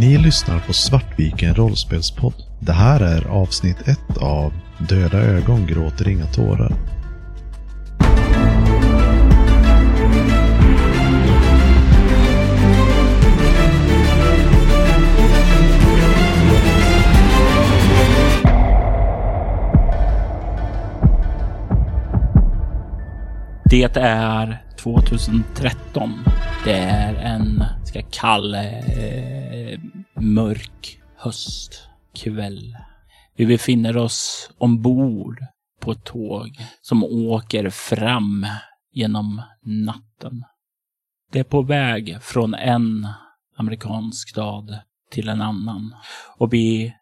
Ni lyssnar på Svartviken rollspelspodd. Det här är avsnitt 1 av Döda ögon gråter inga tårar. Det är 2013. Det är en ganska kall, eh, mörk höstkväll. Vi befinner oss ombord på ett tåg som åker fram genom natten. Det är på väg från en amerikansk stad till en annan och vi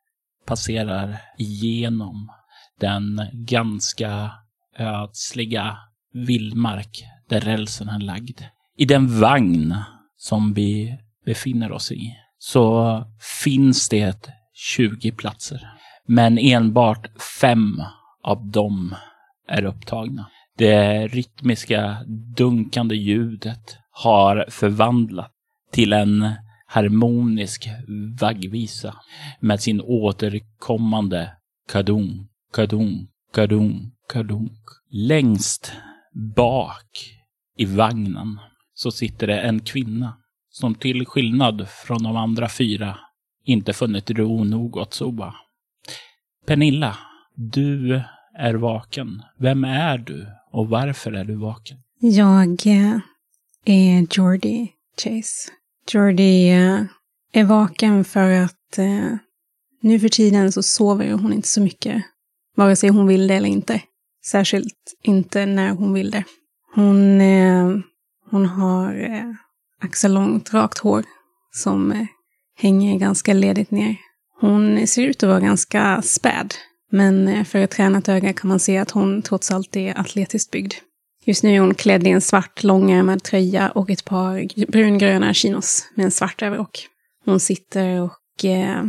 passerar igenom den ganska ödsliga vildmark där rälsen är lagd. I den vagn som vi befinner oss i så finns det 20 platser. Men enbart fem av dem är upptagna. Det rytmiska dunkande ljudet har förvandlat till en harmonisk vaggvisa med sin återkommande kadung, kadung, kadung, kadung. Längst bak i vagnen så sitter det en kvinna som till skillnad från de andra fyra inte funnit ro nog åt sova. Pernilla, du är vaken. Vem är du och varför är du vaken? Jag eh, är Jordi Chase. Jordi eh, är vaken för att eh, nu för tiden så sover hon inte så mycket. Vare sig hon vill det eller inte. Särskilt inte när hon vill det. Hon, eh, hon har eh, axellångt rakt hår som eh, hänger ganska ledigt ner. Hon ser ut att vara ganska späd, men eh, för ett tränat öga kan man se att hon trots allt är atletiskt byggd. Just nu är hon klädd i en svart långärmad tröja och ett par brungröna chinos med en svart överrock. Hon sitter och eh,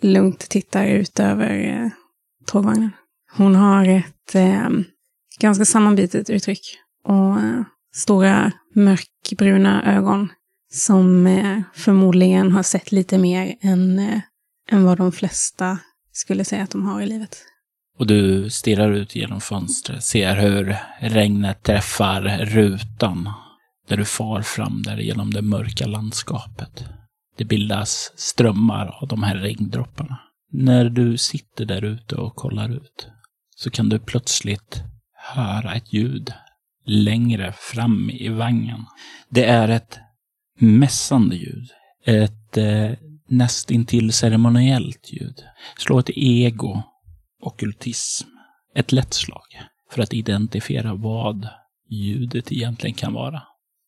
lugnt tittar ut över eh, tågvagnen. Hon har ett eh, ganska sammanbitet uttryck och eh, stora mörkbruna ögon som eh, förmodligen har sett lite mer än, eh, än vad de flesta skulle säga att de har i livet. Och du stirrar ut genom fönstret, ser hur regnet träffar rutan där du far fram där genom det mörka landskapet. Det bildas strömmar av de här regndropparna. När du sitter där ute och kollar ut så kan du plötsligt höra ett ljud längre fram i vagnen. Det är ett mässande ljud. Ett eh, nästintill ceremoniellt ljud. Slå ett ego, okultism, ett lätt slag för att identifiera vad ljudet egentligen kan vara.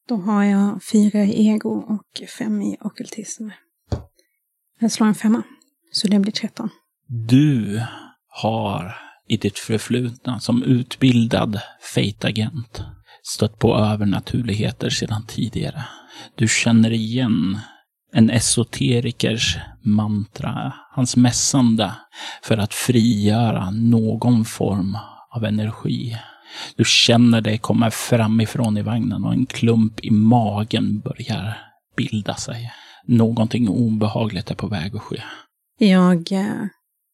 Då har jag fyra i ego och fem i okultism. Jag slår en femma, så det blir tretton. Du har i ditt förflutna som utbildad fejtagent stött på övernaturligheter sedan tidigare. Du känner igen en esoterikers mantra, hans mässande för att frigöra någon form av energi. Du känner det komma framifrån i vagnen och en klump i magen börjar bilda sig. Någonting obehagligt är på väg att ske. Jag eh,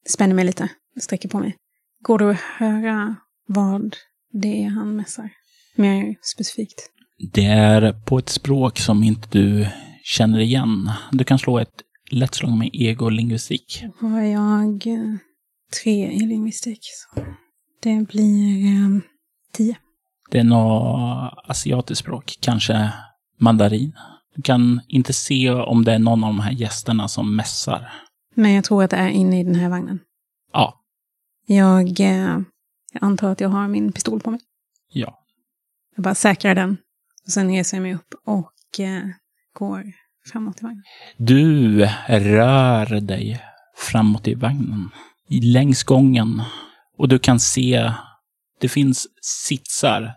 spänner mig lite, sträcker på mig. Går det att höra vad det är han mässar? Mer specifikt. Det är på ett språk som inte du känner igen. Du kan slå ett lätt slag med ego-lingvistik. Då har jag eh, tre i lingvistik. Så det blir eh, tio. Det är något asiatiskt språk, kanske mandarin. Du kan inte se om det är någon av de här gästerna som mässar. Men jag tror att det är inne i den här vagnen. Ja, Jag, eh, jag antar att jag har min pistol på mig. ja. Jag bara säkrar den. Och sen reser jag mig upp och eh, går framåt i vagnen. Du rör dig framåt i vagnen, längs gången. Och du kan se, det finns sitsar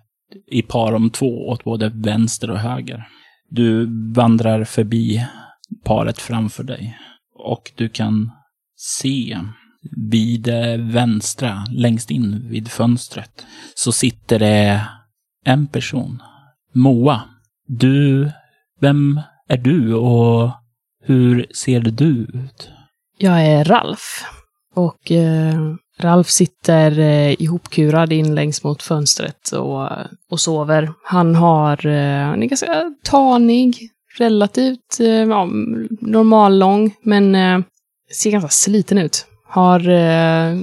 i par om två åt både vänster och höger. Du vandrar förbi paret framför dig. Och du kan se vid det vänstra, längst in vid fönstret, så sitter det en person. Moa. Du, vem är du och Hur ser du ut? Jag är Ralf. Och eh, Ralf sitter eh, ihopkurad in längs mot fönstret och, och sover. Han har, eh, han är ganska tanig, relativt eh, ja, normal lång, men eh, ser ganska sliten ut. Har eh,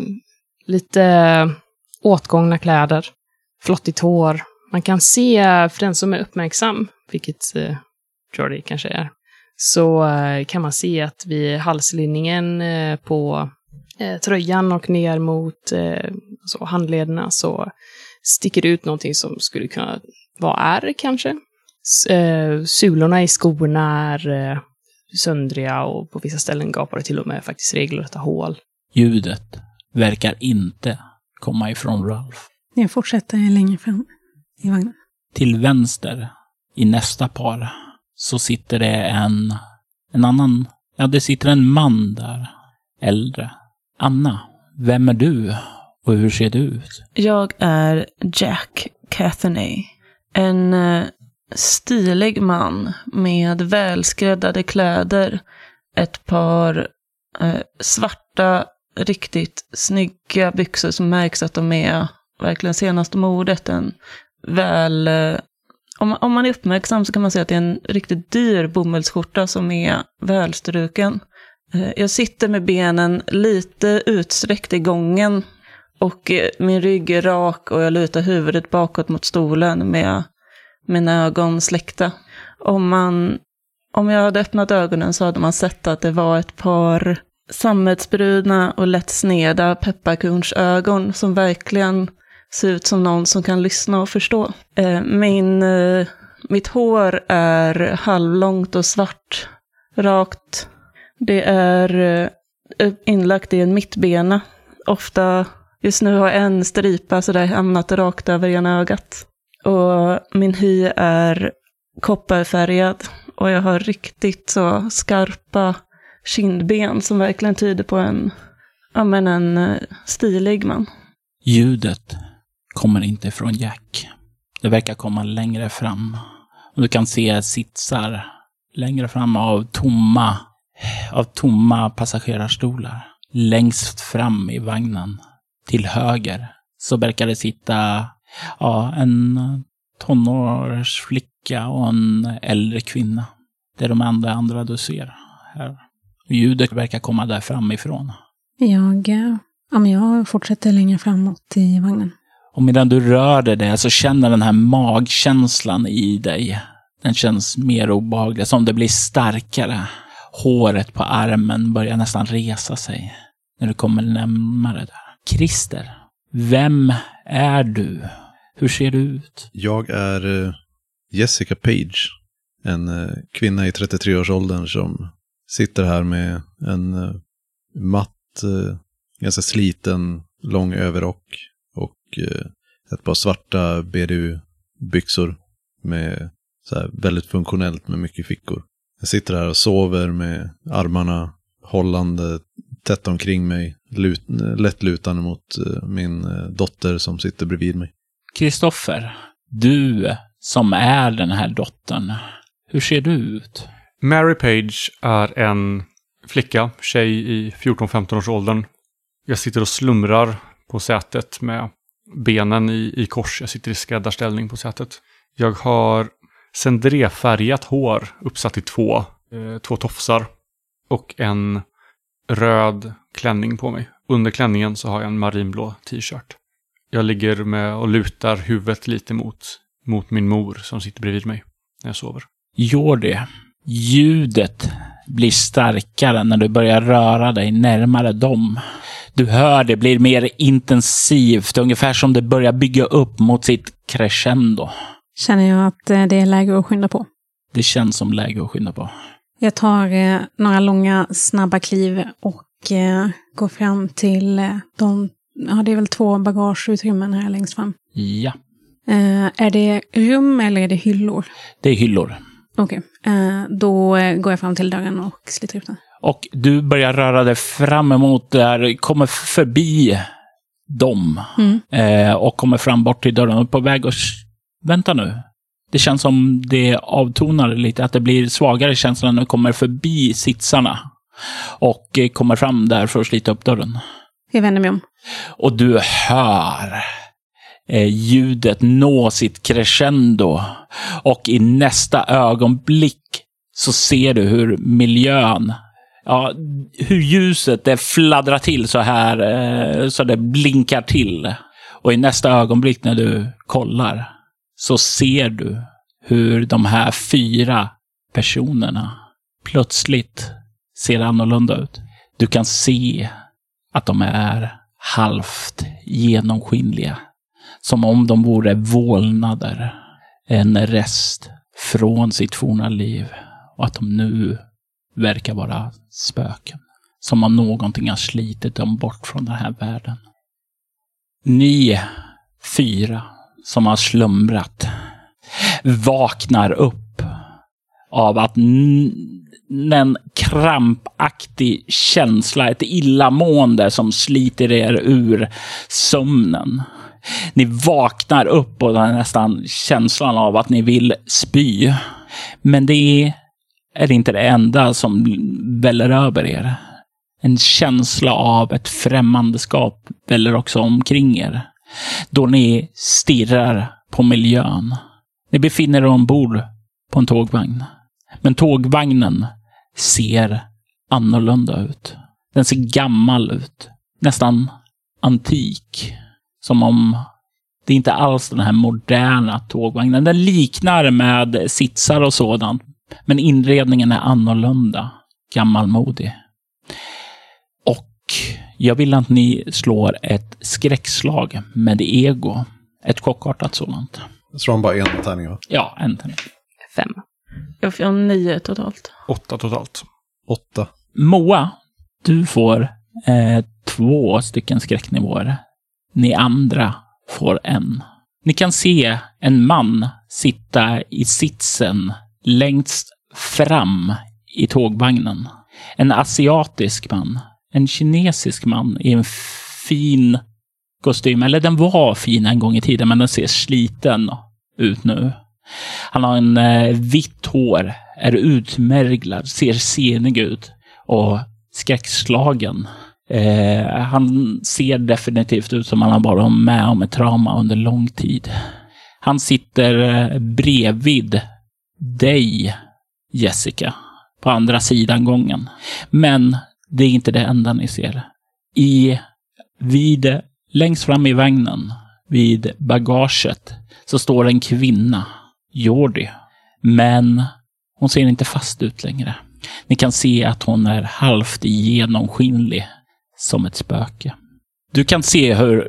lite åtgångna kläder, flottigt hår. Man kan se, för den som är uppmärksam, vilket eh, Jordy kanske är, så eh, kan man se att vid halslinningen eh, på eh, tröjan och ner mot eh, så handlederna så sticker det ut någonting som skulle kunna vara ärr kanske. S eh, sulorna i skorna är eh, söndriga och på vissa ställen gapar det till och med faktiskt regelrätta hål. Ljudet verkar inte komma ifrån Ralph. Jag fortsätter längre fram i vagnen. Till vänster, i nästa par, så sitter det en, en annan, ja det sitter en man där, äldre. Anna, vem är du och hur ser du ut? Jag är Jack Cathenay. En eh, stilig man med välskräddade kläder. Ett par eh, svarta, riktigt snygga byxor som märks att de är verkligen senaste modet. En väl... Eh, om, om man är uppmärksam så kan man säga att det är en riktigt dyr bomullsskjorta som är välstruken. Eh, jag sitter med benen lite utsträckt i gången och eh, min rygg är rak och jag lutar huvudet bakåt mot stolen med mina ögon släckta. Om, man, om jag hade öppnat ögonen så hade man sett att det var ett par sammetsbruna och lätt sneda pepparkornsögon som verkligen ser ut som någon som kan lyssna och förstå. Eh, min, eh, mitt hår är halvlångt och svart, rakt. Det är eh, inlagt i en mittbena. Ofta, just nu har en stripa sådär hamnat rakt över ena ögat. Och min hy är kopparfärgad och jag har riktigt så skarpa kindben som verkligen tyder på en, ja men en eh, stilig man. Ljudet kommer inte från Jack. Det verkar komma längre fram. Och du kan se sitsar längre fram av tomma, av tomma passagerarstolar. Längst fram i vagnen, till höger, så verkar det sitta ja, en tonårsflicka och en äldre kvinna. Det är de enda andra du ser här. Ljudet verkar komma där framifrån. Jag, ja, men jag fortsätter längre framåt i vagnen. Och medan du rör dig där så känner den här magkänslan i dig. Den känns mer obehaglig, som det blir starkare. Håret på armen börjar nästan resa sig när du kommer närmare där. Christer, vem är du? Hur ser du ut? Jag är eh, Jessica Page. En eh, kvinna i 33-årsåldern som sitter här med en eh, matt, eh, ganska sliten, lång överrock och eh, ett par svarta BDU-byxor med så här, väldigt funktionellt med mycket fickor. Jag sitter här och sover med armarna hållande tätt omkring mig, lut, lätt lutande mot min dotter som sitter bredvid mig. Kristoffer, du som är den här dottern, hur ser du ut? Mary Page är en flicka, tjej i 14-15 års åldern. Jag sitter och slumrar på sätet med benen i, i kors. Jag sitter i skräddarställning på sätet. Jag har cendréfärgat hår uppsatt i två, eh, två tofsar och en röd klänning på mig. Under klänningen så har jag en marinblå t-shirt. Jag ligger med och lutar huvudet lite mot, mot min mor som sitter bredvid mig när jag sover. Jordi, ljudet blir starkare när du börjar röra dig närmare dem. Du hör det blir mer intensivt, ungefär som det börjar bygga upp mot sitt crescendo. Känner jag att eh, det är läge att skynda på. Det känns som läge att skynda på. Jag tar eh, några långa, snabba kliv och eh, går fram till eh, de, ja det är väl två bagageutrymmen här längst fram. Ja, Eh, är det rum eller är det hyllor? det är hyllor. Okej, eh, då går jag fram till dörren och sliter upp den. Och du börjar röra dig fram emot där, kommer förbi dem. Mm. Eh, och kommer fram bort till dörren och på väg och... Vänta nu. Det känns som det avtonar lite, att det blir svagare känsla när du kommer förbi sitsarna. Och eh, kommer fram där för att slita upp dörren. Jag vänder mig om. Och du hör Eh, ljudet nå sitt crescendo. Och i nästa ögonblick så ser du hur miljön, ja, hur ljuset det fladdrar till så här, eh, så det blinkar till. Och i nästa ögonblick när du kollar så ser du hur de här fyra personerna plötsligt ser annorlunda ut. Du kan se att de är halvt genomskinliga. Som om de vore vålnader. En rest från sitt forna liv. Och att de nu verkar vara spöken. Som om någonting har slitit dem bort från den här världen. Ni fyra som har slumrat vaknar upp av att en krampaktig känsla, ett illamående som sliter er ur sömnen. Ni vaknar upp och har nästan känslan av att ni vill spy. Men det är inte det enda som väller över er. En känsla av ett främmandeskap väller också omkring er. Då ni stirrar på miljön. Ni befinner er ombord på en tågvagn. Men tågvagnen ser annorlunda ut. Den ser gammal ut. Nästan antik. Som om det inte alls den här moderna tågvagnen. Den liknar med sitsar och sådant. Men inredningen är annorlunda. Gammalmodig. Och jag vill att ni slår ett skräckslag med ego. Ett chockartat sådant. Så de bara en tärning va? Ja, en tärning. Fem. Jag får nio totalt. Åtta totalt. Åtta. Moa, du får eh, två stycken skräcknivåer. Ni andra får en. Ni kan se en man sitta i sitsen längst fram i tågvagnen. En asiatisk man. En kinesisk man i en fin kostym. Eller den var fin en gång i tiden, men den ser sliten ut nu. Han har en eh, vitt hår, är utmärglad, ser senig ut och skräckslagen. Eh, han ser definitivt ut som han har varit med om ett trauma under lång tid. Han sitter eh, bredvid dig, Jessica, på andra sidan gången. Men det är inte det enda ni ser. I, vid, längst fram i vagnen, vid bagaget, så står en kvinna Jordi. Men hon ser inte fast ut längre. Ni kan se att hon är halvt genomskinlig som ett spöke. Du kan se hur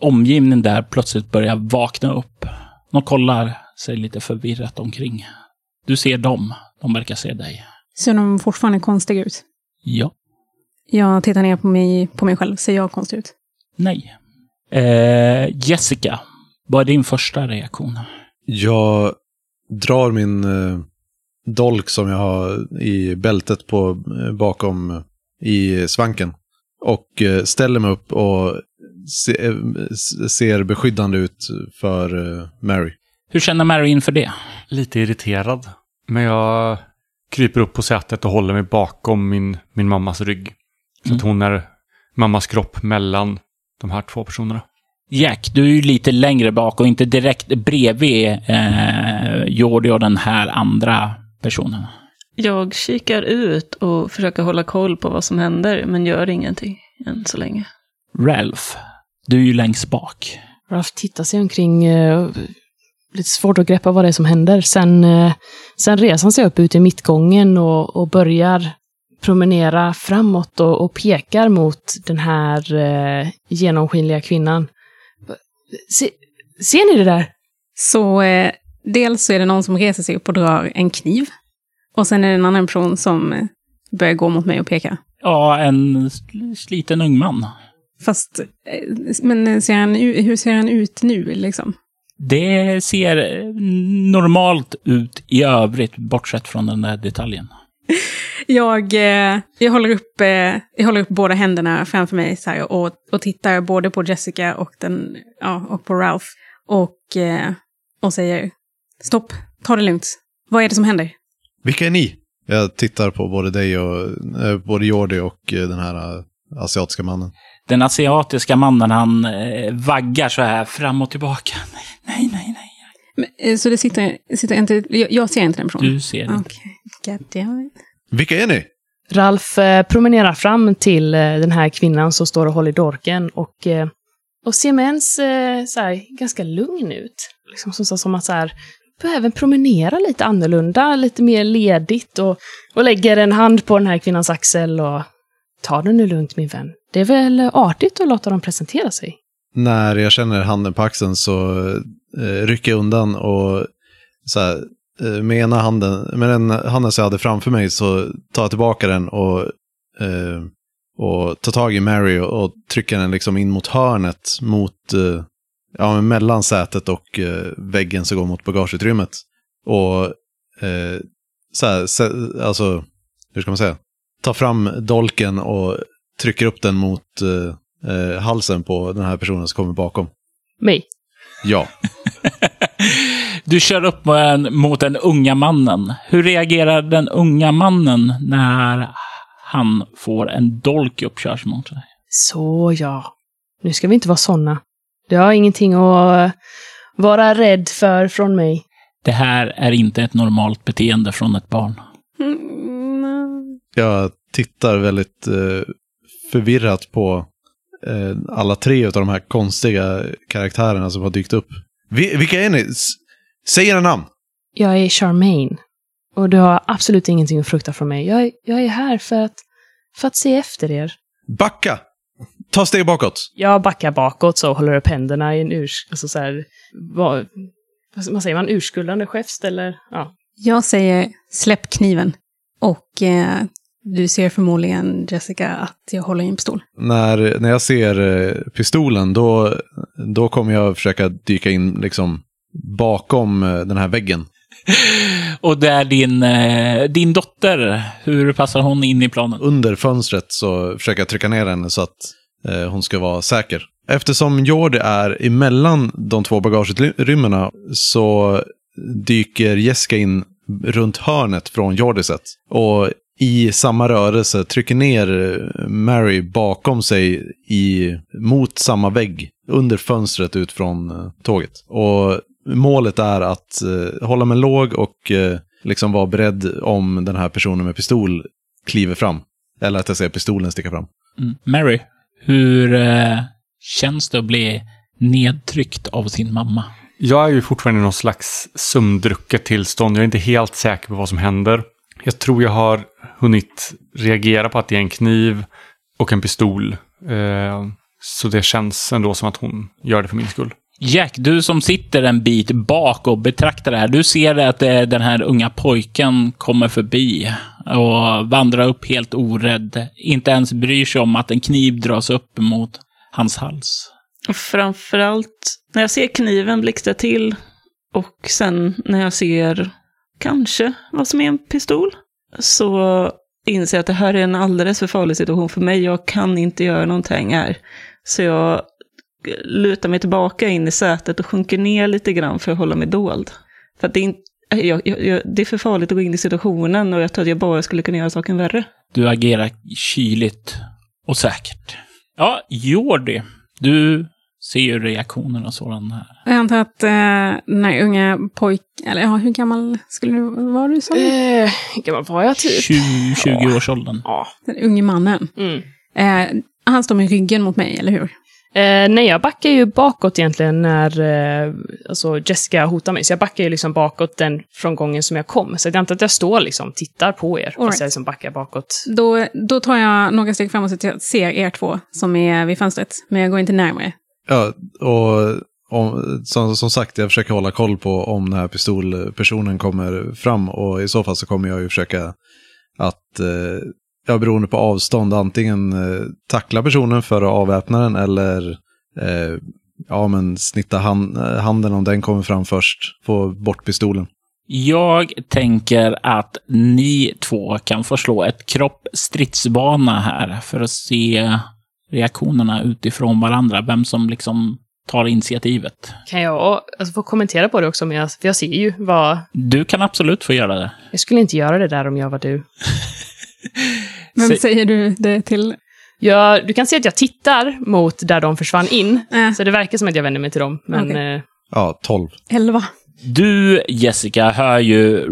omgivningen där plötsligt börjar vakna upp. De kollar sig lite förvirrat omkring. Du ser dem. De verkar se dig. Ser de fortfarande konstiga ut? Ja. Jag tittar ner på mig, på mig själv. Ser jag konstig ut? Nej. Eh, Jessica, vad är din första reaktion? Jag drar min eh, dolk som jag har i bältet på, eh, bakom i svanken. Och eh, ställer mig upp och se, eh, ser beskyddande ut för eh, Mary. Hur känner Mary inför det? Lite irriterad. Men jag kryper upp på sätet och håller mig bakom min, min mammas rygg. Så att hon är mammas kropp mellan de här två personerna. Jack, du är ju lite längre bak och inte direkt bredvid eh, Jordi och den här andra personen. Jag kikar ut och försöker hålla koll på vad som händer, men gör ingenting än så länge. Ralph, du är ju längst bak. Ralph tittar sig omkring. Eh, lite svårt att greppa vad det är som händer. Sen, eh, sen reser han sig upp ut i mittgången och, och börjar promenera framåt och, och pekar mot den här eh, genomskinliga kvinnan. Se, ser ni det där? Så eh, dels så är det någon som reser sig upp och drar en kniv. Och sen är det en annan person som eh, börjar gå mot mig och peka. Ja, en sl- sliten ung man. Fast, eh, men ser han, hur ser han ut nu liksom? Det ser eh, normalt ut i övrigt, bortsett från den där detaljen. Jag, jag, håller upp, jag håller upp båda händerna framför mig så här, och, och tittar både på Jessica och, den, ja, och på Ralph. Och, och säger, Stopp. Ta det lugnt. Vad är det som händer? Vilka är ni? Jag tittar på både dig och, eh, både Jordi och eh, den här eh, asiatiska mannen. Den asiatiska mannen, han eh, vaggar så här fram och tillbaka. Nej, nej, nej. Men, eh, Så det sitter, sitter inte... Jag, jag ser inte den personen. Du ser damn it. Vilka är ni? Ralf eh, promenerar fram till eh, den här kvinnan som står och håller dorken och, eh, och ser med ens eh, så här, ganska lugn ut. Liksom som, som att så här, behöver även promenera lite annorlunda, lite mer ledigt och, och lägger en hand på den här kvinnans axel och ta det nu lugnt min vän. Det är väl artigt att låta dem presentera sig. När jag känner handen på axeln så eh, rycker jag undan och så här, eh, med ena handen, med den handen som jag hade framför mig så tar jag tillbaka den och, eh, och tar tag i Mary och, och trycker den liksom in mot hörnet, mot, eh, ja, men mellan sätet och eh, väggen som går mot bagageutrymmet. Och eh, så här, så, alltså, hur ska man säga? Tar fram dolken och trycker upp den mot eh, eh, halsen på den här personen som kommer bakom. Mig. Ja. Du kör upp en, mot den unga mannen. Hur reagerar den unga mannen när han får en dolk uppkörs mot sig? Så ja. Nu ska vi inte vara såna. Du har ingenting att vara rädd för från mig. Det här är inte ett normalt beteende från ett barn. Mm, Jag tittar väldigt eh, förvirrat på eh, alla tre av de här konstiga karaktärerna som har dykt upp. Vi, vilka är ni? S säg era namn! Jag är Charmaine. Och du har absolut ingenting att frukta från mig. Jag, jag är här för att, för att se efter er. Backa! Ta steg bakåt. Jag backar bakåt så och håller upp händerna i en urs... Alltså så här, vad, vad säger man? Urskuldande gest eller? Ja. Jag säger släpp kniven. Och eh, du ser förmodligen, Jessica, att jag håller i en pistol. När, när jag ser eh, pistolen, då, då kommer jag försöka dyka in liksom bakom eh, den här väggen. Och det är din, eh, din dotter. Hur passar hon in i planen? Under fönstret så försöker jag trycka ner henne så att Eh, hon ska vara säker. Eftersom Jordi är emellan de två bagageutrymmen så dyker Jessica in runt hörnet från Jordiset. Och i samma rörelse trycker ner eh, Mary bakom sig i, mot samma vägg under fönstret ut från eh, tåget. Och målet är att eh, hålla mig låg och eh, liksom vara beredd om den här personen med pistol kliver fram. Eller att jag ser pistolen sticka fram. Mm. Mary, hur eh, känns det att bli nedtryckt av sin mamma? Jag är ju fortfarande i någon slags sömndrucket tillstånd. Jag är inte helt säker på vad som händer. Jag tror jag har hunnit reagera på att det är en kniv och en pistol. Eh, så det känns ändå som att hon gör det för min skull. Jack, du som sitter en bit bak och betraktar det här, du ser att eh, den här unga pojken kommer förbi och vandrar upp helt orädd. Inte ens bryr sig om att en kniv dras upp mot hans hals. Framförallt när jag ser kniven blixtra till och sen när jag ser kanske vad som är en pistol så inser jag att det här är en alldeles för farlig situation för mig. Jag kan inte göra någonting här. Så jag lutar mig tillbaka in i sätet och sjunker ner lite grann för att hålla mig dold. För att det är, inte, jag, jag, jag, det är för farligt att gå in i situationen och jag tror att jag bara skulle kunna göra saken värre. Du agerar kyligt och säkert. Ja, Jordi, du ser ju reaktionen och sådan här. Jag antar att eh, den här unga pojk... Eller ja, hur gammal skulle du vara du sa? Eh, hur gammal var jag typ? 20, 20-årsåldern. Ja. Den unge mannen. Mm. Eh, han står med ryggen mot mig, eller hur? Eh, nej, jag backar ju bakåt egentligen när eh, alltså Jessica hotar mig. Så jag backar ju liksom bakåt den från gången som jag kom. Så jag antar att jag står liksom tittar på er. All Fast right. jag liksom backar bakåt. Då, då tar jag några steg framåt så att jag ser er två som är vid fönstret. Men jag går inte närmare. Ja, och om, som, som sagt, jag försöker hålla koll på om den här pistolpersonen kommer fram. Och i så fall så kommer jag ju försöka att, eh, ja, beroende på avstånd, antingen eh, tackla personen för att avväpna den eller eh, ja, men snitta hand, eh, handen om den kommer fram först. Få bort pistolen. Jag tänker att ni två kan få slå ett kropp stridsbana här för att se reaktionerna utifrån varandra. Vem som liksom tar initiativet. Kan jag alltså, få kommentera på det också? Men jag, för jag ser ju vad... Du kan absolut få göra det. Jag skulle inte göra det där om jag var du. Vem Sä- säger du det till? Jag, du kan se att jag tittar mot där de försvann in. Äh, Så det verkar som att jag vänder mig till dem. Men Okej. eh, Ja, 12. elva. Du, Jessica, hör ju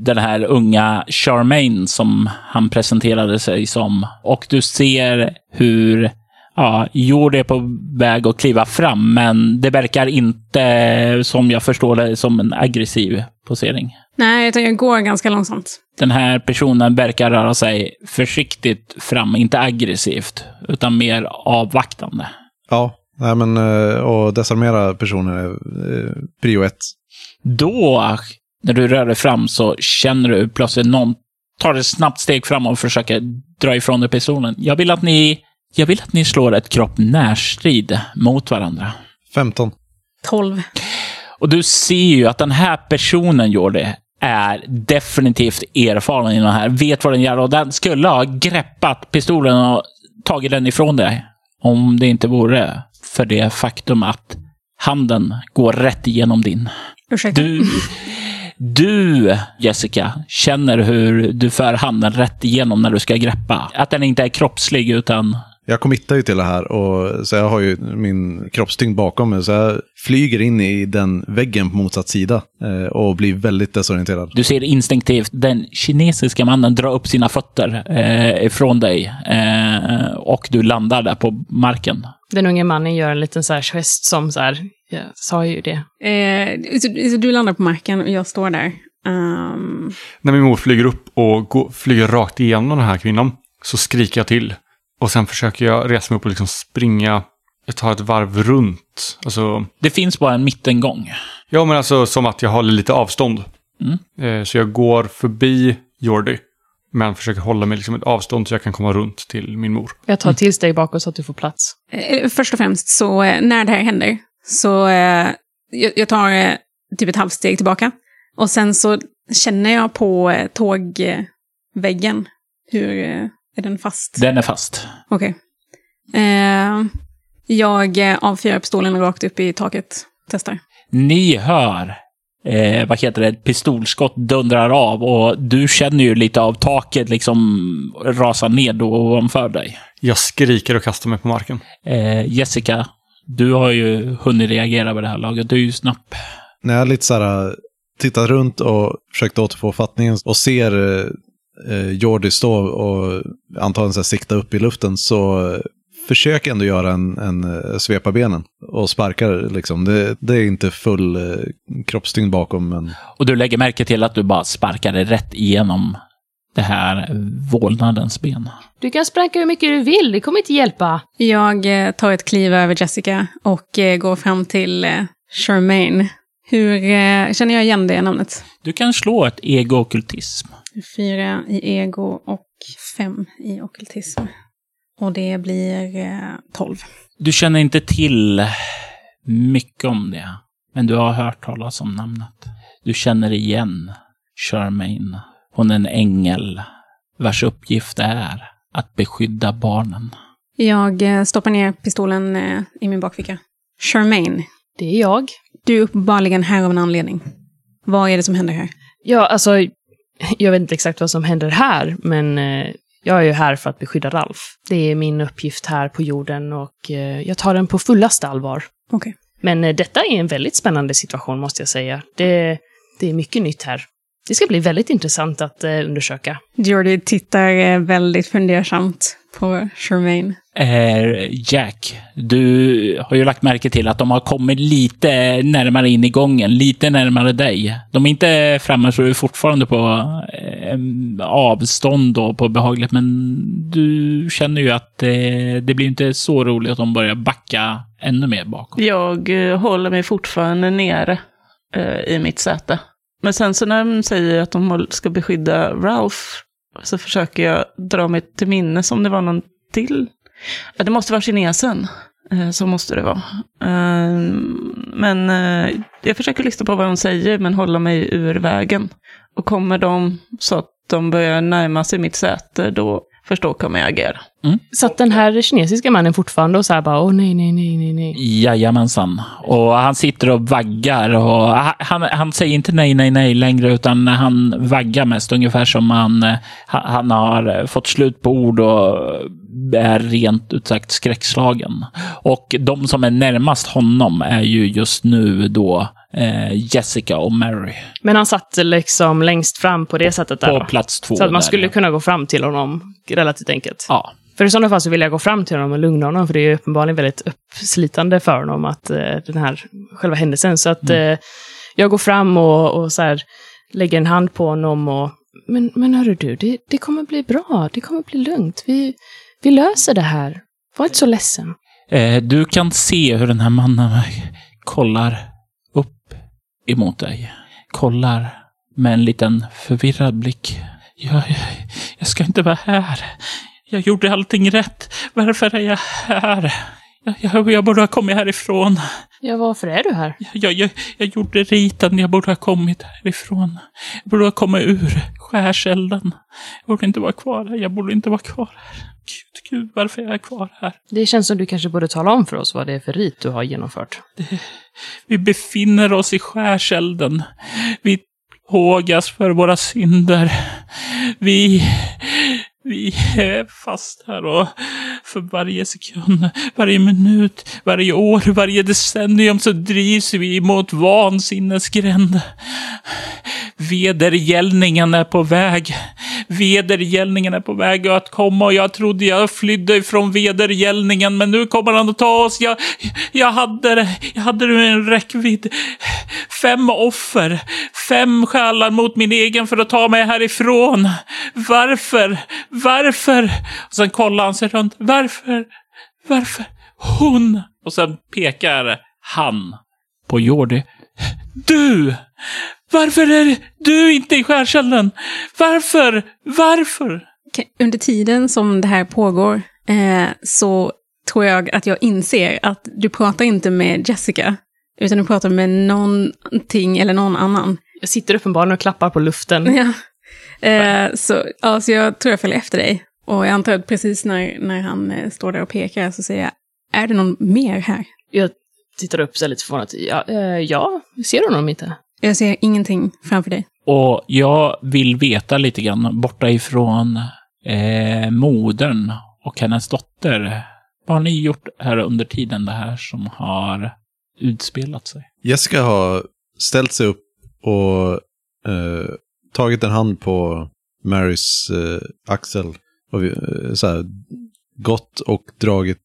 den här unga Charmaine som han presenterade sig som. Och du ser hur ja, Jord är på väg att kliva fram, men det verkar inte, som jag förstår det, som en aggressiv posering. Nej, utan jag går ganska långsamt. Den här personen verkar röra sig försiktigt fram, inte aggressivt, utan mer avvaktande. Ja, nej men eh, och desarmera personer är eh, prio ett. Då, när du rör dig fram, så känner du plötsligt någon tar ett snabbt steg fram och försöker dra ifrån dig pistolen. Jag vill att ni, jag vill att ni slår ett kropp närstrid mot varandra. 15. Tolv. Och du ser ju att den här personen, Jordi, är definitivt erfaren i det här. Vet vad den gör och den skulle ha greppat pistolen och tagit den ifrån dig. Om det inte vore för det faktum att handen går rätt igenom din. Ursäkta. Du, du, Jessica, känner hur du för handen rätt igenom när du ska greppa. Att den inte är kroppslig utan Jag committar ju till det här och så jag har ju min kroppstyngd bakom mig. Så jag flyger in i den väggen på motsatt sida eh, och blir väldigt desorienterad. Du ser instinktivt den kinesiska mannen dra upp sina fötter eh, ifrån dig eh, och du landar där på marken. den unge mannen gör en liten så här gest som så här, jag sa ju det. Eh, så, så du landar på marken och jag står där. Ehm, När min mor flyger upp och går, flyger rakt igenom den här kvinnan så skriker jag till. Och sen försöker jag resa mig upp och liksom springa. Jag tar ett varv runt. Alltså, Det finns bara en mittengång. ja men alltså som att jag håller lite avstånd. Mm. Eh, så jag går förbi Jordi. Men försöker hålla mig liksom ett avstånd så jag kan komma runt till min mor. Jag tar ett till steg bakåt så att du får plats. eh, först och främst, så eh, när det här händer, så eh, jag, jag tar eh, typ ett halvsteg tillbaka. Och sen så känner jag på eh, tågväggen. Hur eh, är den fast? Den är fast. Okej. Eh, jag eh, avfyrar pistolen rakt upp i taket. Testar. Ni hör eh, vad heter det, ett pistolskott dundrar av och du känner ju lite av taket liksom rasa ned ovanför dig. Jag skriker och kastar mig på marken. Eh, Jessica, du har ju hunnit reagera på det här laget. Du är ju snabb. När jag lite så här, tittat runt och försökt återfå fattningen och ser eh, Jordi stå och antagligen så här, sikta upp i luften så eh, försök ändå göra en, en eh, svepa benen och sparkar liksom. Det, det är inte full eh, kroppstyngd bakom men Och du lägger märke till att du bara sparkade rätt igenom det här vålnadens ben. Du kan spräcka hur mycket du vill, det kommer inte hjälpa. Jag eh, tar ett kliv över Jessica och eh, går fram till Charmaine. Hur eh, känner jag igen det namnet? Du kan slå ett ego-ockultism. Fyra i ego och fem i ockultism. Och det blir eh, tolv. Du känner inte till mycket om det, men du har hört talas om namnet. Du känner igen Charmaine. Hon är en ängel vars uppgift är att beskydda barnen. Jag eh, stoppar ner pistolen eh, i min bakficka. Charmaine, Det är jag. Du är uppenbarligen här av en anledning. Vad är det som händer här? Ja, alltså, jag vet inte exakt vad som händer här, men eh, jag är ju här för att beskydda Ralf. Det är min uppgift här på jorden och eh, jag tar den på fullaste allvar. Okej. Men eh, detta är en väldigt spännande situation, måste jag säga. Det, det är mycket nytt här. Det ska bli väldigt intressant att undersöka. Jordi tittar väldigt fundersamt på Charmaine. Eh, Jack, du har ju lagt märke till att de har kommit lite närmare in i gången, lite närmare dig. De är inte framme så du är fortfarande på eh, avstånd och på behagligt, men du känner ju att eh, det blir inte så roligt att de börjar backa ännu mer bakåt. Jag eh, håller mig fortfarande nere eh, i mitt säte. Men sen så när de säger att de ska beskydda Ralph så försöker jag dra mig till minnes om det var någon till. Det måste vara kinesen. Eh, så måste det vara. Eh, men eh, jag försöker lyssna på vad de säger men hålla mig ur vägen. Och kommer de så att de börjar närma sig mitt säte då förstår kommer jag agera. Mm. Så att den här kinesiska mannen fortfarande och så här bara, åh nej, nej, nej, nej, nej. Jajamensan. Och han sitter och vaggar och han, han säger inte nej, nej, nej längre utan han vaggar mest ungefär som han, han har fått slut på ord och är rent ut sagt skräckslagen. Och de som är närmast honom är ju just nu då eh, Jessica och Mary. Men han satt liksom längst fram på det sättet där På plats två. Så att man där, skulle ja. kunna gå fram till honom relativt enkelt. Ja. För i sådana fall så vill jag gå fram till honom och lugna honom, för det är uppenbarligen väldigt uppslitande för honom att eh, den här själva händelsen. Så att eh, jag går fram och, och så här, lägger en hand på honom och men, men hörru du, det, det kommer bli bra, det kommer bli lugnt. Vi, vi löser det här. Var inte så ledsen. Eh, du kan se hur den här mannen kollar upp emot dig. Kollar med en liten förvirrad blick. Jag, jag, jag ska inte vara här. Jag gjorde allting rätt. Varför är jag här? Jag, jag, jag borde ha kommit härifrån. Ja, varför är du här? Jag, jag, jag gjorde riten. Jag borde ha kommit härifrån. Jag borde ha kommit ur skärselden. Jag borde inte vara kvar här. Jag borde inte vara kvar här. Gud, gud, varför är jag kvar här? Det känns som du kanske borde tala om för oss vad det är för rit du har genomfört. Vi befinner oss i skärselden. Vi hågas för våra synder. Vi, vi är fast här och för varje sekund, varje minut, varje år, varje decennium så drivs vi mot vansinnesgränd. Vedergällningen är på väg. Vedergällningen är på väg att komma och jag trodde jag flydde ifrån vedergällningen men nu kommer han att ta oss. Jag, jag hade det. Jag hade det med en räckvidd. Fem offer. Fem själar mot min egen för att ta mig härifrån. Varför? Varför? Och sen kollar han sig runt. Varför? Varför? Hon! Och sen pekar han på Jordi. Du! Varför är du inte i skärselden? Varför? Varför? Under tiden som det här pågår eh, så tror jag att jag inser att du pratar inte med Jessica, utan du pratar med någonting eller någon annan. Jag sitter uppenbarligen och klappar på luften. Ja. Eh, så, ja, så jag tror jag följer efter dig. Och jag antar att precis när, när han eh, står där och pekar så säger jag, är det någon mer här? Jag tittar upp så lite förvånat. Ja, eh, ja, ser du honom inte? Jag ser ingenting framför dig. Och jag vill veta lite grann borta ifrån eh, modern och hennes dotter. Vad har ni gjort här under tiden det här som har utspelat sig? Jessica har ställt sig upp och eh, tagit en hand på Marys eh, axel. Och vi, eh, så här, gått och dragit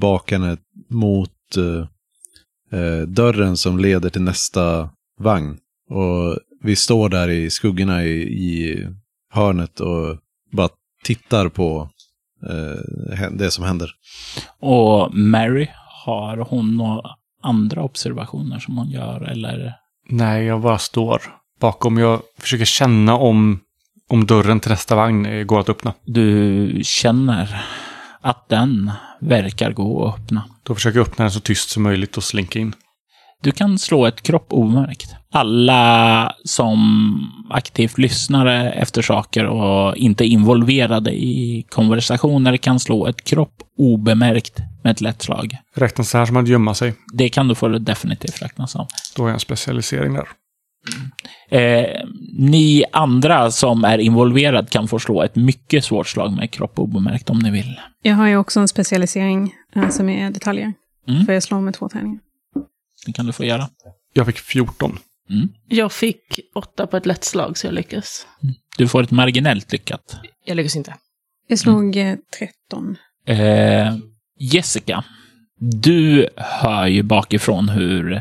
bak henne mot eh, eh, dörren som leder till nästa vagn. Och vi står där i skuggorna i, i hörnet och bara tittar på eh, det som händer. Och Mary, har hon några andra observationer som hon gör eller? Nej, jag bara står bakom. Jag försöker känna om, om dörren till nästa vagn går att öppna. Du känner att den verkar gå att öppna. Då försöker jag öppna den så tyst som möjligt och slinka in. Du kan slå ett kropp omärkt. Alla som aktivt lyssnar efter saker och inte är involverade i konversationer kan slå ett kropp obemärkt med ett lätt slag. Räknas det här som att gömma sig? Det kan du få det definitivt räknas som. Då har jag en specialisering där. Eh, ni andra som är involverad kan få slå ett mycket svårt slag med kropp obemärkt om ni vill. Jag har ju också en specialisering eh, som är detaljer. Mm. För jag slår med två tärningar. Det kan du få göra. Jag fick 14. Mm. Jag fick åtta på ett lätt slag så jag lyckas. Du får ett marginellt lyckat. Jag lyckas inte. Jag slog eh, 13. Eh, Jessica, du hör ju bakifrån hur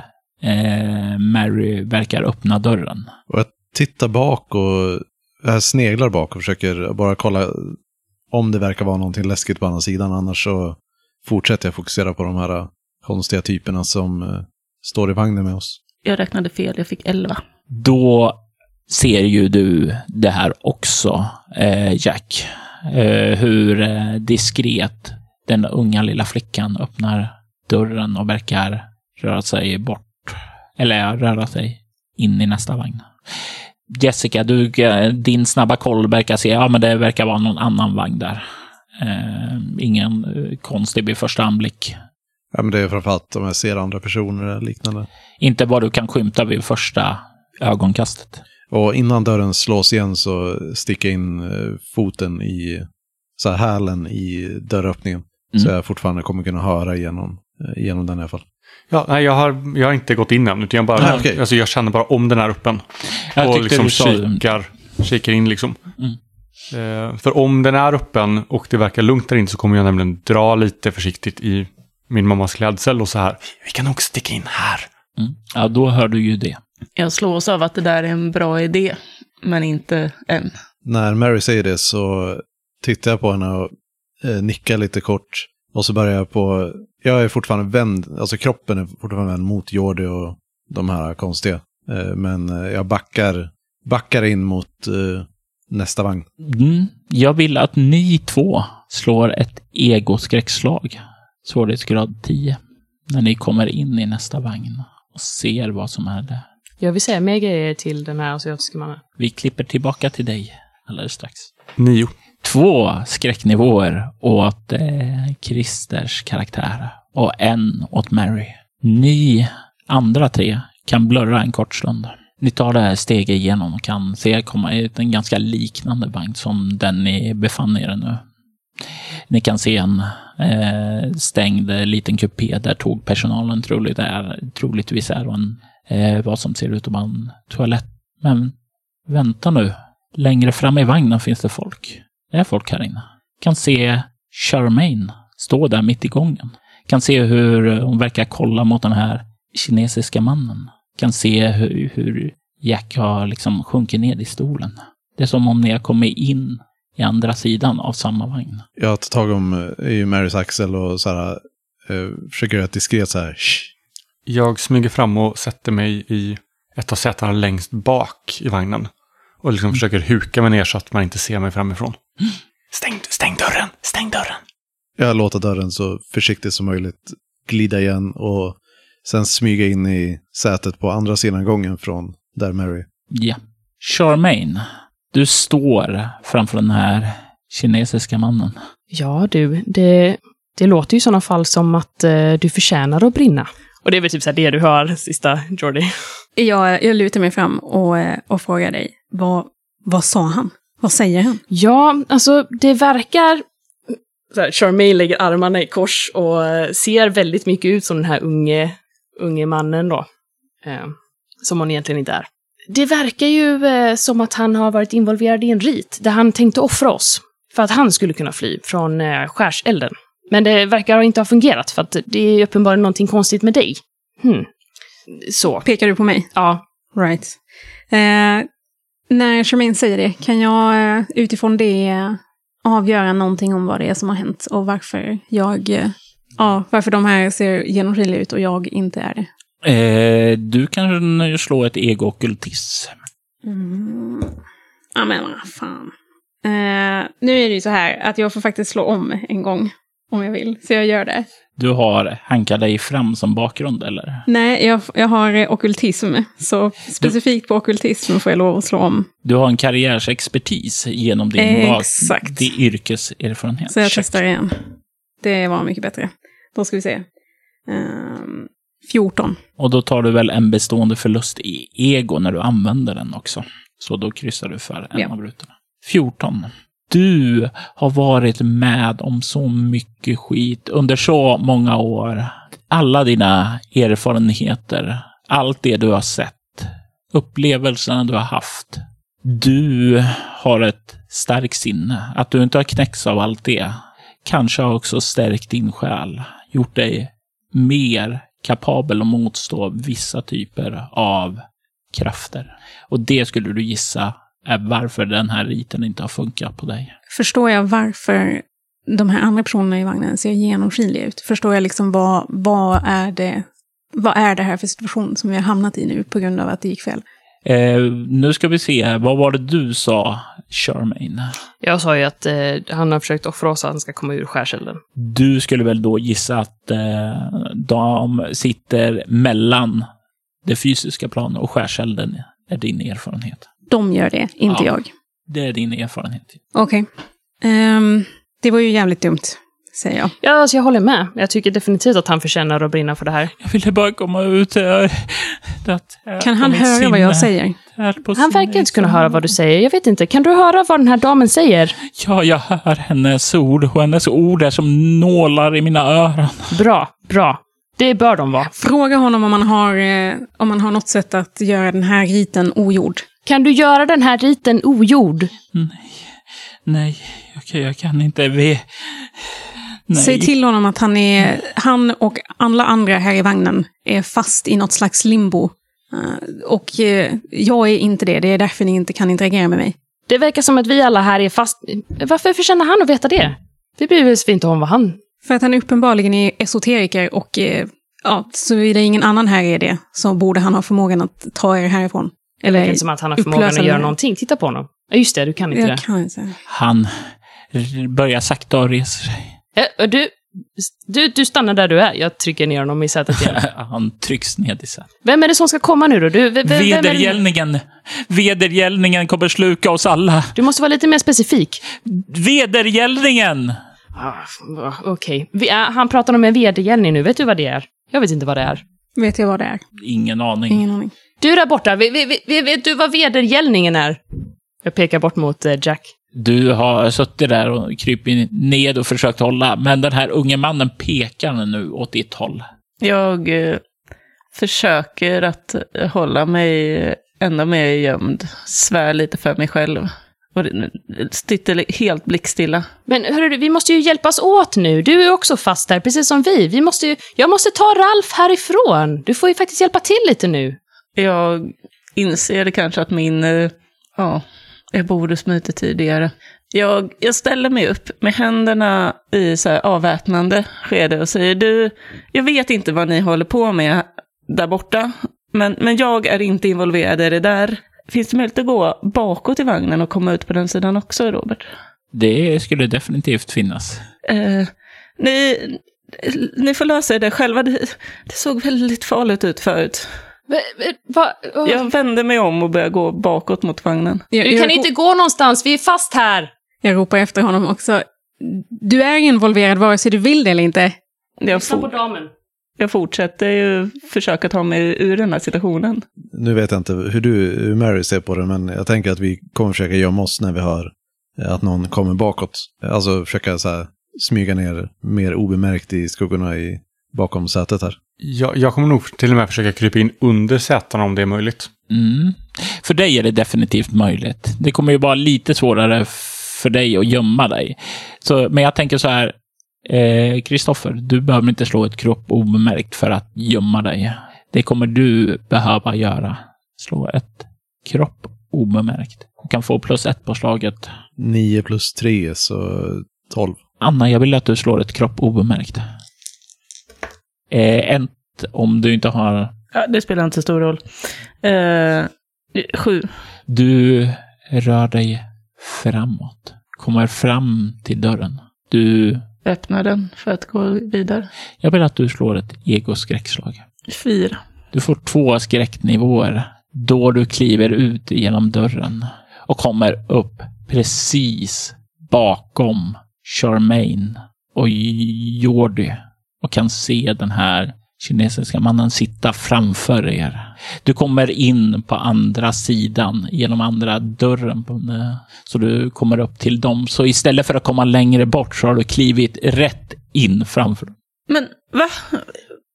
eh, Mary verkar öppna dörren. Och jag tittar bak och jag sneglar bak och försöker bara kolla om det verkar vara någonting läskigt på andra sidan. Annars så fortsätter jag fokusera på de här konstiga typerna som eh, står i vagnen med oss. Jag räknade fel, jag fick elva. Då ser ju du det här också, eh, Jack. Eh, hur eh, diskret den unga lilla flickan öppnar dörren och verkar röra sig bort. Eller röra sig in i nästa vagn. Jessica, du, eh, din snabba koll verkar se, ja men det verkar vara någon annan vagn där. Eh, ingen eh, konstig vid första anblick. Ja, men det är framförallt om jag ser andra personer eller liknande. Inte vad du kan skymta vid första ögonkastet. Och innan dörren slås igen så sticker jag in eh, foten i så här hälen i dörröppningen. Så Mm. jag fortfarande kommer kunna höra igenom, eh, igenom den i alla fall. Ja, nej, jag har, jag har inte gått in än, utan jag, bara, Nej, okej. alltså, jag känner bara om den är öppen. Jag och liksom kikar, kikar in liksom. Mm. Eh, för om den är öppen och det verkar lugnt där inne så kommer jag nämligen dra lite försiktigt i min mammas klädsel och så här. Vi kan nog sticka in här. Mm. Ja, då hör du ju det. Jag slås av att det där är en bra idé, men inte än. När Mary säger det så tittar jag på henne och eh, nickar lite kort. Och så börjar jag på, jag är fortfarande vänd, alltså kroppen är fortfarande vänd mot Jordi och de här konstiga. Eh, men eh, jag backar, backar in mot eh, nästa vagn. Mm. Jag vill att ni två slår ett egoskräckslag. Svårighetsgrad 10. När ni kommer in i nästa vagn och ser vad som är där. Jag vill säga mer grejer till den här asiatiska mannen. Vi klipper tillbaka till dig alldeles strax. Nio. Två skräcknivåer åt eh, Christers karaktär och en åt Mary. Ni andra tre kan blurra en kort stund. Ni tar det här steget igenom och kan se komma i en ganska liknande vagn som den ni befann er i nu. Ni kan se en eh, stängd eh, liten kupé där tågpersonalen troligt är, troligtvis är och en, eh, vad som ser ut att vara en toalett. Men vänta nu. Längre fram i vagnen finns det folk. Det är folk här inne. Kan se Charmaine stå där mitt i gången. Kan se hur hon verkar kolla mot den här kinesiska mannen. Kan se hur, hur Jack har liksom sjunkit ner i stolen. Det är som om ni har kommit in i andra sidan av samma vagn. Jag tar tag om eh, i Marys axel och så här, eh, försöker göra ett diskret så här. "Shh." Jag smyger fram och sätter mig i ett av sätena längst bak i vagnen. Och liksom försöker huka mig ner så att man inte ser mig framifrån. Stäng, stäng dörren! Stäng dörren! Jag låter dörren så försiktigt som möjligt glida igen och sen smyga in i sätet på andra sidan gången från där Mary. Ja. Charmaine, du står framför den här kinesiska mannen. Ja du, det, det låter ju i sådana fall som att eh, du förtjänar att brinna. Och det är väl typ så här det du hör, sista Jordi. Jag, jag lutar mig fram och, eh, och frågar dig, vad, vad sa han? Vad säger han? Ja, alltså det verkar... Så här, Charmaine lägger armarna i kors och eh, ser väldigt mycket ut som den här unge, unge mannen då. Eh, som hon egentligen inte är. Det verkar ju eh, som att han har varit involverad i en rit där han tänkte offra oss. För att han skulle kunna fly från eh, skärselden. Men det verkar inte ha fungerat för att det är uppenbarligen någonting konstigt med dig. Hmm. Så. Pekar du på mig? Ja. Right. Eh, när Charmaine säger det, kan jag eh, utifrån det eh, avgöra någonting om vad det är som har hänt och varför jag... Eh, ja, varför de här ser genomskinliga ut och jag inte är det. Eh, du kan slå ett ego-ockultism. Mm. Ja, men vad fan. Eh, nu är det ju så här att jag får faktiskt slå om en gång om jag vill, så jag gör det. Du har hankat dig fram som bakgrund, eller? Nej, jag, jag har eh, ockultism, så specifikt på ockultism får jag lov att slå om. Du har en karriärsexpertis genom din, bak- Exakt. din yrkeserfarenhet. Så jag Check. testar igen. Det var mycket bättre. Då ska vi se. Ehm, 14. Och då tar du väl en bestående förlust i ego när du använder den också. Så då kryssar du för en Ja. av rutorna. 14. Du har varit med om så mycket skit under så många år. Alla dina erfarenheter, allt det du har sett, upplevelserna du har haft. Du har ett starkt sinne. Att du inte har knäckts av allt det kanske har också stärkt din själ, gjort dig mer kapabel att motstå vissa typer av krafter. Och det skulle du gissa är varför den här riten inte har funkat på dig. Förstår jag varför de här andra personerna i vagnen ser genomskinliga ut? Förstår jag liksom vad, vad, är det, vad är det här för situation som vi har hamnat i nu på grund av att det gick fel? Eh, nu ska vi se, vad var det du sa, Charmaine? Jag sa ju att eh, han har försökt offra oss så att han ska komma ur skärselden. Du skulle väl då gissa att eh, de sitter mellan det fysiska planet och skärselden, är din erfarenhet. De gör det, inte Ja. jag. Det är din erfarenhet. Okej. Ehm, Det var ju jävligt dumt, säger jag. Ja, alltså jag håller med. Jag tycker definitivt att han förtjänar att brinna för det här. Jag ville bara komma ut. Här. Kan han höra vad jag sinne. säger? Han verkar sinne. inte kunna höra vad du säger. Jag vet inte. Kan du höra vad den här damen säger? Ja, jag hör hennes ord. Och hennes ord är som nålar i mina öron. Bra, bra. Det bör de vara. Fråga honom om man har, eh, om man har något sätt att göra den här riten ogjord. Kan du göra den här riten ogjord? Nej, okej, jag kan inte. Vi... Nej. Säg till honom att han, är, han och alla andra här i vagnen är fast i något slags limbo. Eh, och eh, jag är inte det. Det är därför ni inte kan interagera med mig. Det verkar som att vi alla här är fast... Varför förtjänar han att veta det? Vi bryr oss inte om vad han... För att han uppenbarligen är esoteriker och eh, ja, såvida ingen annan här är det så borde han ha förmågan att ta er härifrån. Det verkar Eller inte som att han har förmågan upplösa att göra någonting. Titta på honom. Ja, just det. Du kan inte Jag det. kan inte. Han börjar sakta reser sig. Eh, Du, du, du stannar där du är. Jag trycker ner honom i sätet igen. Han trycks ned i sätet. Vem är det som ska komma nu då? Du, vem? Vedergällningen. Vedergällningen kommer sluka oss alla. du måste vara lite mer specifik. Vedergällningen! Ah, Okej. Vi- äh, Han pratar om en vedergällning nu. Vet du vad det är? Jag vet inte vad det är. Vet jag vad det är? Ingen aning. Ingen aning. Du där borta, vet, vet, vet, vet du vad vedergällningen är? Jag pekar bort mot eh, Jack. Du har suttit där och krypit ned och försökt hålla, men den här unge mannen pekar nu åt ditt håll. Jag eh, försöker att hålla mig ännu mer gömd. Svär lite för mig själv. Och sitter helt blickstilla. Men hörru, vi måste ju hjälpas åt nu. Du är också fast där, precis som vi. vi måste ju, jag måste ta Ralf härifrån. Du får ju faktiskt hjälpa till lite nu. Jag inser kanske att min, eh, ja, jag borde smitit tidigare. Jag, jag ställer mig upp med händerna i så här avväpnande skede och säger du, jag vet inte vad ni håller på med där borta, men, men jag är inte involverad i det där. Finns det möjlighet att gå bakåt i vagnen och komma ut på den sidan också, Robert? Det skulle definitivt finnas. Eh, ni, ni får lösa det själva. Det, det såg väldigt farligt ut förut. Va, va, va, Jag vände mig om och började gå bakåt mot vagnen. Jag, du kan inte gå någonstans, vi är fast här. jag ropar efter honom också. Du är involverad vare sig du vill det eller inte. Jag, for, damen. jag fortsätter ju försöka ta mig ur den här situationen. Nu vet jag inte hur du, hur Mary ser på det, men jag tänker att vi kommer försöka gömma oss när vi hör att någon kommer bakåt. Alltså försöka så här, smyga ner mer obemärkt i skuggorna i, bakom sätet här. Jag, jag kommer nog till och med försöka krypa in under sätena om det är möjligt. Mm. För dig är det definitivt möjligt. Det kommer ju vara lite svårare för dig att gömma dig. Så, men jag tänker så här, eh, Kristoffer, du behöver inte slå ett kropp obemärkt för att gömma dig. Det kommer du behöva göra. Slå ett kropp obemärkt. Du kan få plus ett på slaget. 9 plus 3, så 12. Anna, jag vill att du slår ett kropp obemärkt. Eh, en om du inte har... Ja, det spelar inte så stor roll. Eh, sju. Du rör dig framåt. Kommer fram till dörren. Du... Öppnar den för att gå vidare. Jag vill att du slår ett egoskräckslag. Fyra. Du får två skräcknivåer då du kliver ut genom dörren och kommer upp precis bakom Charmaine och Jordi och kan se den här kinesiska mannen sitta framför er. Du kommer in på andra sidan genom andra dörren. Så du kommer upp till dem. Så istället för att komma längre bort så har du klivit rätt in framför dem. Men va?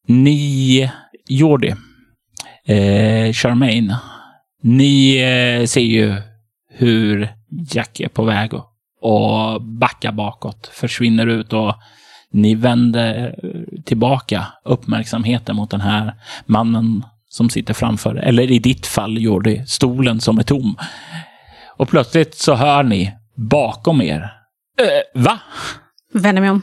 Ni, Jordi, eh, Charmaine, ni eh, ser ju hur Jack är på väg och backar bakåt, försvinner ut och ni vänder tillbaka uppmärksamheten mot den här mannen som sitter framför, eller i ditt fall Jordi, stolen som är tom. Och plötsligt så hör ni bakom er, eh, va? Vänder mig om.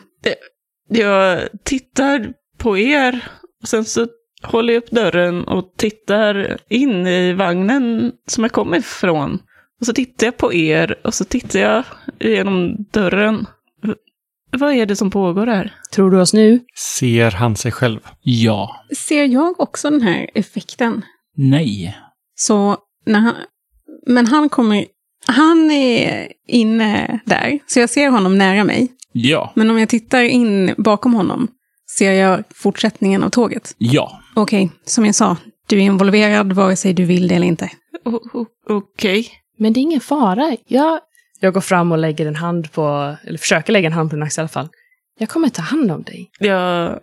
Jag tittar på er och sen så håller jag upp dörren och tittar in i vagnen som jag kommer ifrån. Och så tittar jag på er och så tittar jag genom dörren. Vad är det som pågår här? Tror du oss nu? Ser han sig själv? Ja. Ser jag också den här effekten? Nej. Så när han, men han kommer, han är inne där, så jag ser honom nära mig. Ja. Men om jag tittar in bakom honom, ser jag fortsättningen av tåget? Ja. Okej, som jag sa, du är involverad vare sig du vill det eller inte. O- o- Okej. Men det är ingen fara. Jag, jag går fram och lägger en hand på, eller försöker lägga en hand på din axel i alla fall. Jag kommer ta hand om dig. Jag,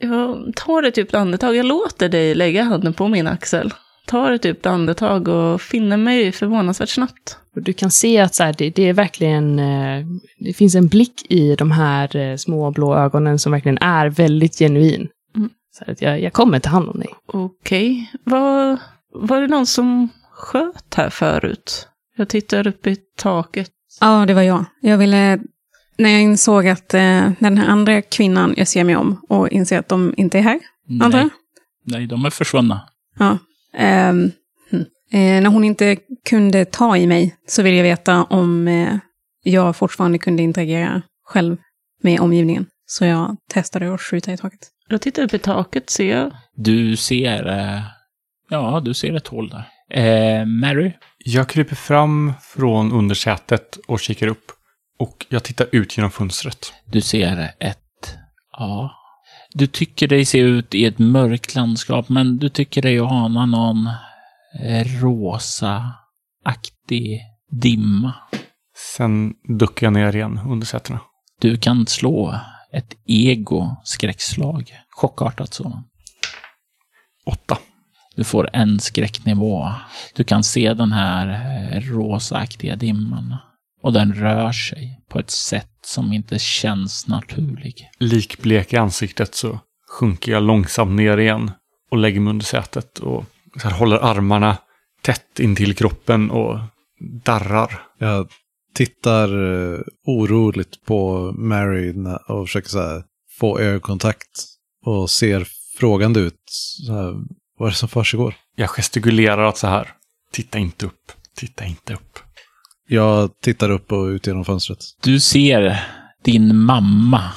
jag tar ett djupt andetag. Jag låter dig lägga handen på min axel. Tar ett djupt andetag och finner mig förvånansvärt snabbt. Och du kan se att så här, det, det är verkligen, eh, det finns en blick i de här eh, små blå ögonen som verkligen är väldigt genuin. Mm. Så att jag, jag kommer ta hand om dig. Okej. Var, var det någon som sköt här förut? Jag tittar upp i taket. Ja, det var jag. Jag ville, när jag insåg att eh, den här andra kvinnan, jag ser mig om och inser att de inte är här. Nej. Nej, de är försvunna. Ja. Ehm, hm. eh, när hon inte kunde ta i mig så ville jag veta om eh, jag fortfarande kunde interagera själv med omgivningen. Så jag testade att skjuta i taket. Jag tittar upp i taket, ser jag. Du ser... Eh, ja, du ser ett hål där. Eh, Mary? Jag kryper fram från undersätet och kikar upp. Och jag tittar ut genom fönstret. Du ser ett... Ja. Du tycker dig se ut i ett mörkt landskap, men du tycker dig ana någon eh, rosa-aktig dimma. Sen duckar jag ner igen under sätena. Du kan slå ett ego-skräckslag. Chockartat sådant. Åtta. Du får en skräcknivå. Du kan se den här eh, rosaaktiga dimman. Och den rör sig på ett sätt som inte känns naturlig. Likblek i ansiktet så sjunker jag långsamt ner igen och lägger mig under sätet och så här håller armarna tätt intill kroppen och darrar. Jag tittar eh, oroligt på Mary och försöker så här, få ögonkontakt och ser frågande ut. Så här, vad är det som försiggår? Jag gestikulerar att så här, titta inte upp, titta inte upp. Jag tittar upp och ut genom fönstret. Du ser din mamma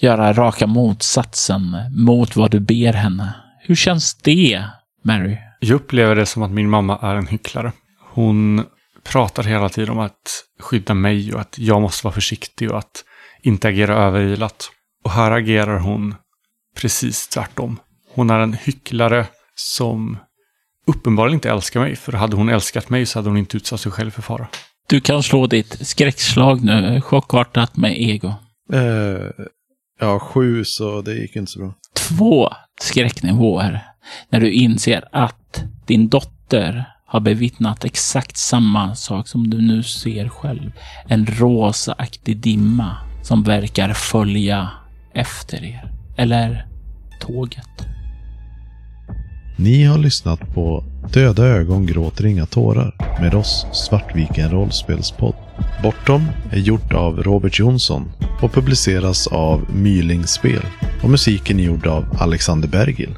göra raka motsatsen mot vad du ber henne. Hur känns det, Mary? Jag upplever det som att min mamma är en hycklare. Hon pratar hela tiden om att skydda mig och att jag måste vara försiktig och att inte agera överilat. Och här agerar hon precis tvärtom. Hon är en hycklare som uppenbarligen inte älskar mig, för hade hon älskat mig så hade hon inte utsatt sig själv för fara. Du kan slå ditt skräckslag nu, chockartat med ego. Eh, ja, sju så det gick inte så bra. Två skräcknivåer när du inser att din dotter har bevittnat exakt samma sak som du nu ser själv. En rosaaktig dimma som verkar följa efter er. Eller tåget. Ni har lyssnat på Döda ögon gråter inga tårar med oss Svartviken rollspelspodd. Bortom är gjort av Robert Jonsson och publiceras av Myling Spel och musiken är gjord av Alexander Bergil.